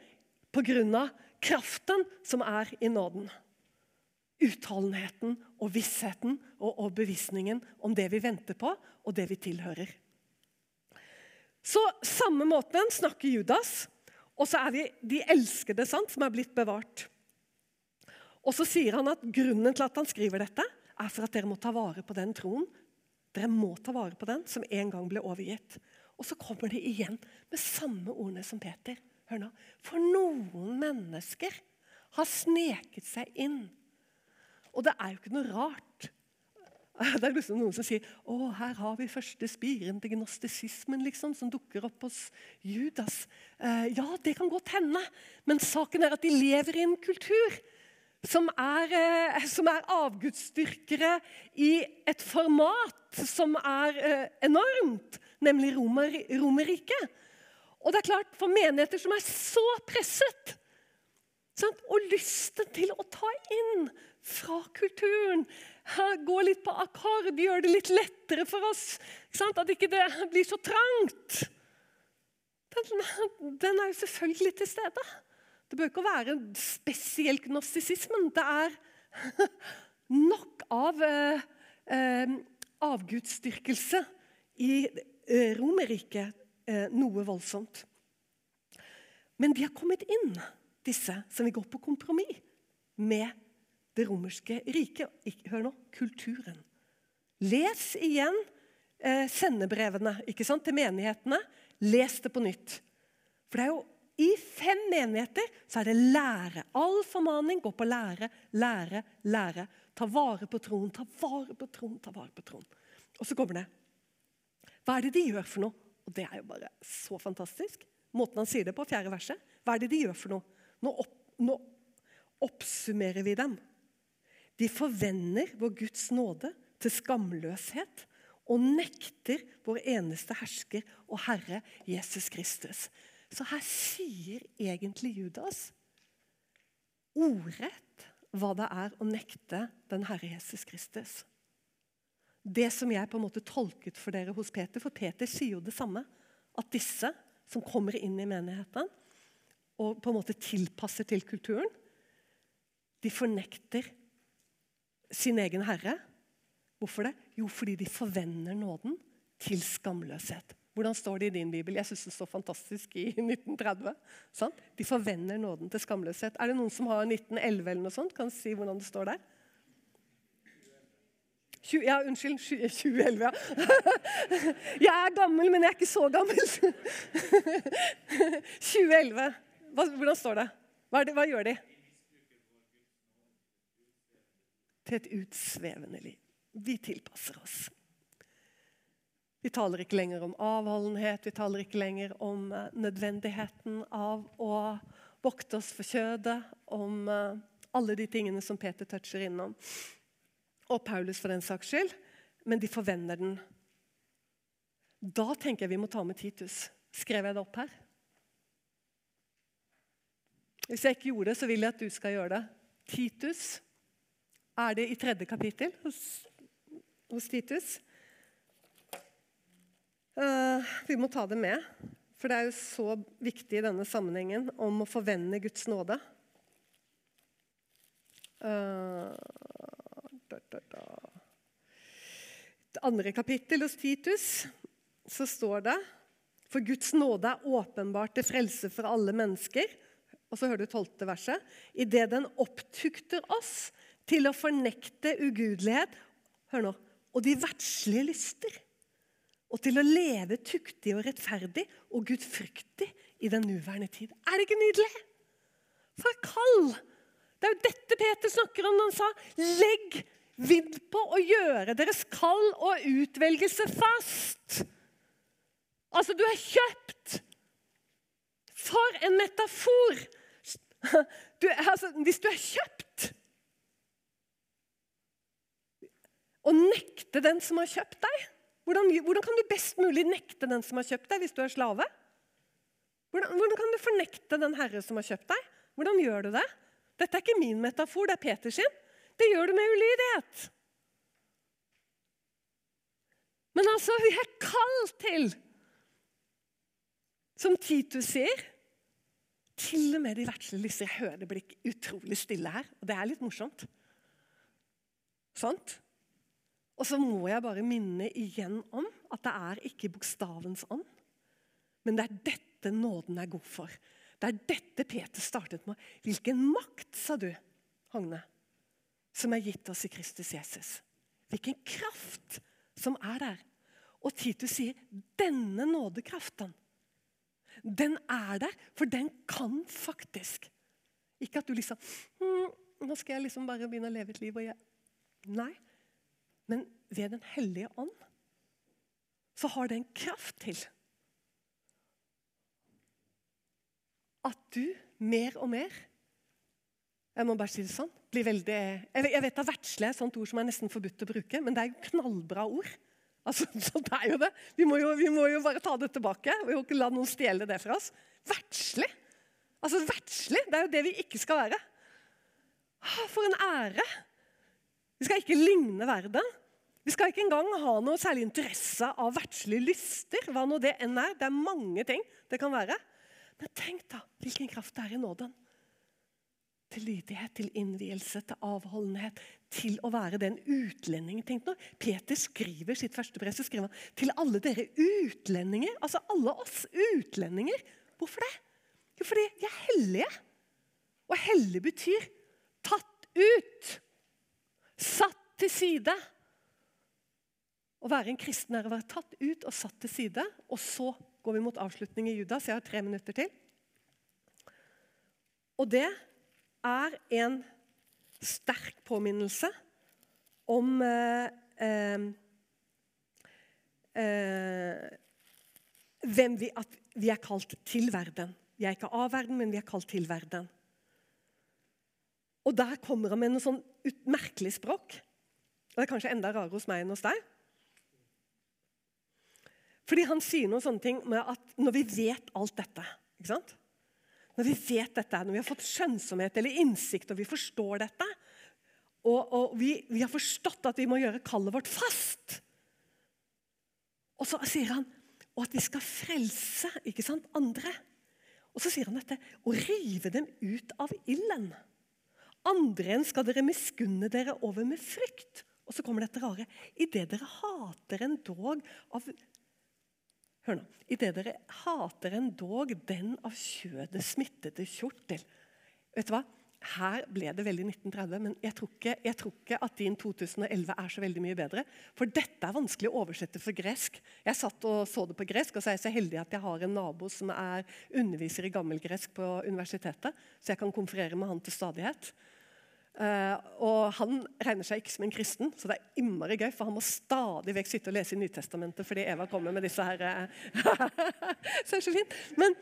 på grunn av kraften som er i nåden. Utholdenheten og vissheten og overbevisningen om det vi venter på, og det vi tilhører. Så samme måten snakker Judas, og så er vi de elskede sant, som er blitt bevart. Og så sier han at grunnen til at han skriver dette, er for at dere må ta vare på den troen. Dere må ta vare på den som en gang ble overgitt. Og så kommer de igjen med samme ordene som Peter. Hør nå. For noen mennesker har sneket seg inn. Og det er jo ikke noe rart. Det er liksom noen som sier å, her har vi første spiren til gnostisismen liksom, som dukker opp hos Judas. Eh, ja, det kan godt hende, men saken er at de lever i en kultur som er, eh, er avgudsdyrkere i et format som er eh, enormt, nemlig Romer, Romerriket. Og det er klart, For menigheter som er så presset, sant? og lysten til å ta inn fra kulturen Gå litt på akkord, gjør det litt lettere for oss. At ikke det blir så trangt. Den, den er jo selvfølgelig til stede. Det bør ikke være spesielt gnostisismen. Det er nok av eh, eh, avgudsdyrkelse i eh, Romerriket. Eh, noe voldsomt. Men de har kommet inn, disse som vil gå på kompromiss med det romerske riket. Hør nå kulturen. Les igjen eh, sendebrevene ikke sant, til menighetene. Les det på nytt. For det er jo i fem menigheter så er det lære. All formaning går på lære, lære, lære. Ta vare på troen, ta vare på troen, ta vare på troen. Og så kommer det. Hva er det de gjør for noe? Og det er jo bare så fantastisk. Måten han sier det på, fjerde verset. Hva er det de gjør for noe? Nå, opp, nå oppsummerer vi dem. De forvender vår Guds nåde til skamløshet og nekter vår eneste hersker og Herre Jesus Kristus. Så her sier egentlig Judas ordrett hva det er å nekte den Herre Jesus Kristus. Det som jeg på en måte tolket for dere hos Peter, for Peter sier jo det samme. At disse som kommer inn i menigheten og på en måte tilpasser til kulturen, de fornekter sin egen herre. Hvorfor det? Jo, fordi de forvender nåden til skamløshet. Hvordan står det i din bibel? Jeg syns det står fantastisk i 1930. Sant? De forvender nåden til skamløshet. Er det noen som har 1911 eller noe sånt? Kan si hvordan det står der? 20, ja, unnskyld. 2011, ja. Jeg er gammel, men jeg er ikke så gammel. 2011. Hva, hvordan står det? Hva, hva gjør de? Til et utsvevende liv. Vi tilpasser oss. Vi taler ikke lenger om avholdenhet, vi taler ikke lenger om uh, nødvendigheten av å vokte oss for kjødet, om uh, alle de tingene som Peter toucher innom. Og Paulus for den saks skyld. Men de forvender den. Da tenker jeg vi må ta med Titus. Skrev jeg det opp her? Hvis jeg ikke gjorde det, så vil jeg at du skal gjøre det. Titus er det i tredje kapittel hos, hos Titus. Uh, vi må ta det med, for det er jo så viktig i denne sammenhengen om å forvende Guds nåde. Uh, da, da, da. Et andre kapittel hos Titus så står det For Guds nåde er åpenbart til frelse for alle mennesker. Og så hører du tolvte verset. Idet den opptukter oss til å fornekte ugudelighet hør nå, og de verdslige lyster og til å leve tuktig og rettferdig og gudfryktig i den nåværende tid. Er det ikke nydelig? For kall! Det er jo dette Peter snakker om når han sa 'legg vidd på å gjøre deres kall og utvelgelse fast'. Altså, du er kjøpt. For en metafor! Du, altså, hvis du er kjøpt Å nekte den som har kjøpt deg hvordan, hvordan, kan du best mulig nekte den som har kjøpt deg, hvis du er slave? Hvordan, hvordan, kan du fornekte den herre som har kjøpt deg? Hvordan gjør du det? Dette er ikke min metafor, det er Peter sin. Det gjør du med ulydighet. Men altså, vi er kalt til, som Titus sier Til og med de verdslige lyser. Jeg hører det blir utrolig stille her, og det er litt morsomt. Sant? Og så må jeg bare minne igjen om at det er ikke bokstavens ånd. Men det er dette nåden er god for. Det er dette Peter startet med. Hvilken makt, sa du, Hogne? som er gitt oss i Kristus Jesus. Hvilken kraft som er der. Og Titus sier denne nådekraften, den er der, for den kan faktisk. Ikke at du liksom hm, Nå skal jeg liksom bare begynne å leve et liv. og jeg... Nei. Men ved Den hellige ånd så har det en kraft til at du mer og mer jeg må bare si det sånn. Blir veldig, jeg vet at Verdsle er et ord som er nesten forbudt å bruke, men det er jo knallbra ord. Altså, så det er jo det. Vi må jo, vi må jo bare ta det tilbake. Vi må ikke la noen stjele det fra oss. Verdslig! Altså, verdslig, Det er jo det vi ikke skal være. For en ære! Vi skal ikke ligne verden. Vi skal ikke engang ha noe særlig interesse av verdslige lyster. hva nå Det enn er. Det er mange ting det kan være. Men tenk da hvilken kraft det er i nåden til lydighet, til innvielse, til avholdenhet, til å være den utlendingen. Tenk nå, Peter skriver sitt første brev så skriver han til alle dere utlendinger. Altså alle oss utlendinger. Hvorfor det? Jo, fordi vi er hellige. Og hellig betyr tatt ut. Satt til side. Å være en kristen er å være tatt ut og satt til side. Og så går vi mot avslutning i Judas. Jeg har tre minutter til. Og det er en sterk påminnelse om eh, eh, eh, hvem vi, at vi er kalt til verden. Vi er ikke av verden, men vi er kalt til verden. Og der kommer han med noe sånn merkelig språk. Og det er kanskje enda rarere hos meg enn hos deg. Fordi han sier noen sånne ting med at når vi vet alt dette ikke sant? Når vi vet dette, når vi har fått skjønnsomhet eller innsikt, og vi forstår dette, og, og vi, vi, har forstått at vi må gjøre kallet vårt fast Og så sier han og at vi skal frelse ikke sant, andre. Og så sier han dette å rive dem ut av ilden. Andre enn skal dere miskunne dere over med frykt. Og så kommer dette rare. Idet dere hater en dog av Hør nå. Idet dere hater en dog den av kjødet smittede kjortel. Vet du hva? Her ble det veldig 1930, men jeg tror, ikke, jeg tror, ikke, at din 2011 er så veldig mye bedre. For dette er vanskelig å oversette for gresk. Jeg satt og så det på gresk, og så er jeg så heldig at jeg har en nabo som er underviser i gammelgresk på universitetet, så jeg kan konferere med han til stadighet. Uh, og Han regner seg ikke som en kristen, så det er innmari gøy. For han må stadig vekk sitte og lese i Nytestamentet fordi Eva kommer med disse her uh, Så er så fint. Men,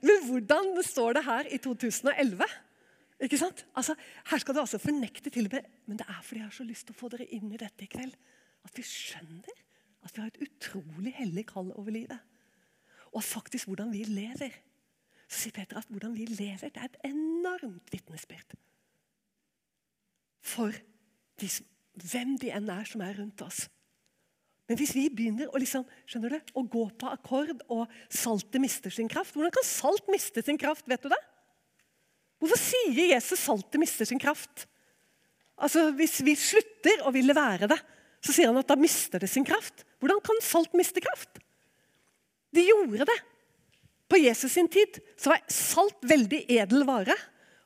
men, hvordan står det her i 2011? Ikke sant? Altså, her skal du altså fornekte til Men det er fordi jeg har så lyst til å få dere inn i dette i kveld. At vi skjønner at vi har et utrolig hellig kall over livet. Og faktisk hvordan vi lever. Så sier Peter at hvordan vi lever, det er et enormt vitnesbyrd for de, hvem de enn er som er rundt oss. Men hvis vi begynner å, liksom, du, å gå på akkord, og saltet mister sin kraft Hvordan kan salt miste sin kraft? vet du det? Hvorfor sier Jesus saltet mister sin kraft? Altså, Hvis vi slutter å ville være det, så sier han at da mister det sin kraft. Hvordan kan salt miste kraft? De gjorde det. På Jesus sin tid så var salt veldig edel vare.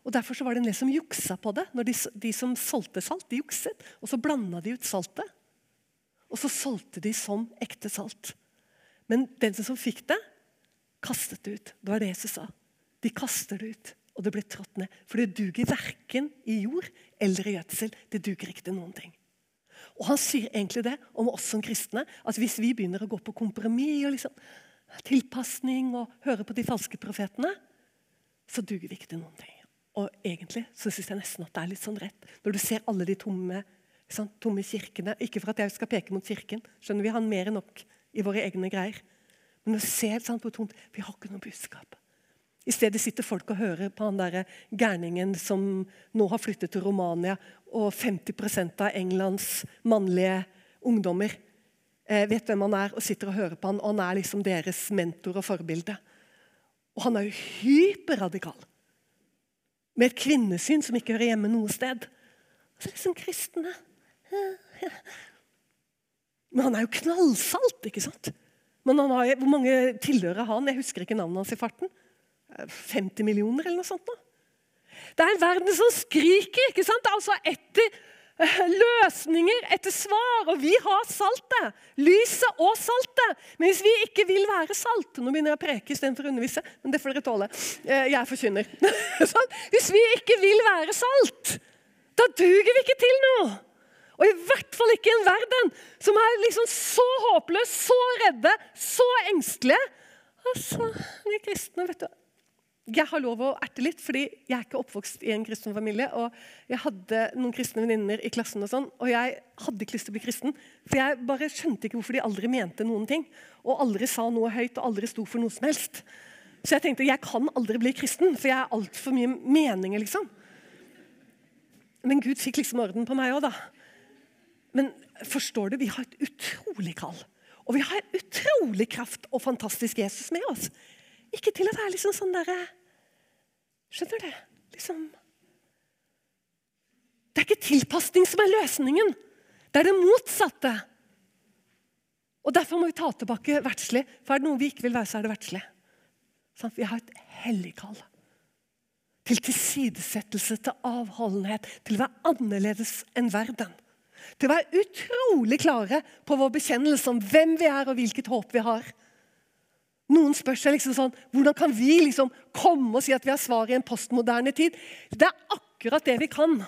Og Derfor så var det en del som juksa på det. Når de, de som solgte salt, de jukset. Og så blanda de ut saltet. Og så solgte de som ekte salt. Men den som fikk det, kastet det ut. Det var det Jesus sa. De kaster det ut, og det blir trådt ned. For det duger verken i jord eller i gjødsel. Det duger ikke til noen ting. Og Han sier egentlig det om oss som kristne. at Hvis vi begynner å gå på kompromiss og liksom, tilpasning og høre på de falske profetene, så duger vi ikke til noen ting. Og egentlig så syns jeg nesten at det er litt sånn rett. Når du ser alle de tomme, sant, tomme kirkene Ikke for at jeg skal peke mot kirken, skjønner vi har mer enn nok i våre egne greier. Men å se sant, på tomt Vi har ikke noe budskap. I stedet sitter folk og hører på han der gærningen som nå har flyttet til Romania, og 50% av Englands mannlige ungdommer eh, vet hvem han er, og sitter og hører på han, og han er liksom deres mentor og forbilde. Og han er jo hyperradikal med et kvinnesyn som ikke hører hjemme noe sted. Så liksom kristne Men han er jo knallsalt, ikke sant? Men har, Hvor mange tilhører han? Jeg husker ikke navnet hans i farten. 50 millioner eller noe sånt. Da. Det er en verden som skriker ikke sant? Altså etter eh, løsninger, etter svar. Og vi har saltet. Lyset og saltet. Men hvis vi ikke vil være salt Nå begynner jeg å preke istedenfor å undervise, men det får dere tåle. Eh, jeg forkynner. Sånn. Hvis vi ikke vil være salt, da duger vi ikke til noe. Og i hvert fall ikke en verden som er liksom så håpløs, så redde, så engstelige. Altså, vi kristne, vet du Jeg har lov å erte litt, fordi jeg er ikke oppvokst i en kristen familie. Og jeg hadde noen kristne venninner i klassen, og sånn, og jeg hadde ikke lyst til å bli kristen. For jeg bare skjønte ikke hvorfor de aldri mente noen ting. Og aldri sa noe høyt og aldri sto for noe som helst. Så jeg tenkte jeg kan aldri bli kristen, for jeg er altfor mye meninger, liksom. Men Gud fikk liksom orden på meg òg, da. Men forstår du, vi har et utrolig kall. Og vi har en utrolig kraft og fantastisk Jesus med oss. Ikke til å være liksom sånn derre Skjønner du? Liksom Det er ikke tilpasning som er løsningen. Det er det motsatte. Og Derfor må vi ta tilbake verdslig. For er det noe vi ikke vil være, så er det verdslig. Sånn, vi har et hellig kall. Til tilsidesettelse, til avholdenhet, til å være annerledes enn verden til å være utrolig klare på vår bekjennelse om hvem vi er og hvilket håp vi har. Noen spør seg liksom sånn, hvordan kan vi liksom komme og si at vi har svar i en postmoderne tid. Det er akkurat det vi kan.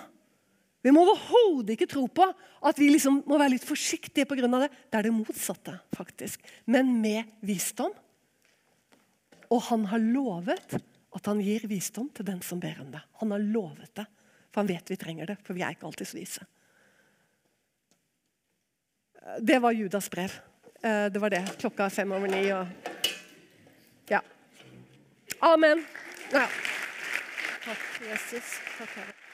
Vi må overhodet ikke tro på at vi liksom må være litt forsiktige pga. det. Det er det motsatte, faktisk. Men med visdom. Og han har lovet at han gir visdom til den som ber om det. Han har lovet det, for han vet vi trenger det. For vi er ikke alltid så vise. Det var Judas brev. Eh, det var det. Klokka fem over ni. Og... Amen. Ja. Takk, Jesus. Takk, Herre.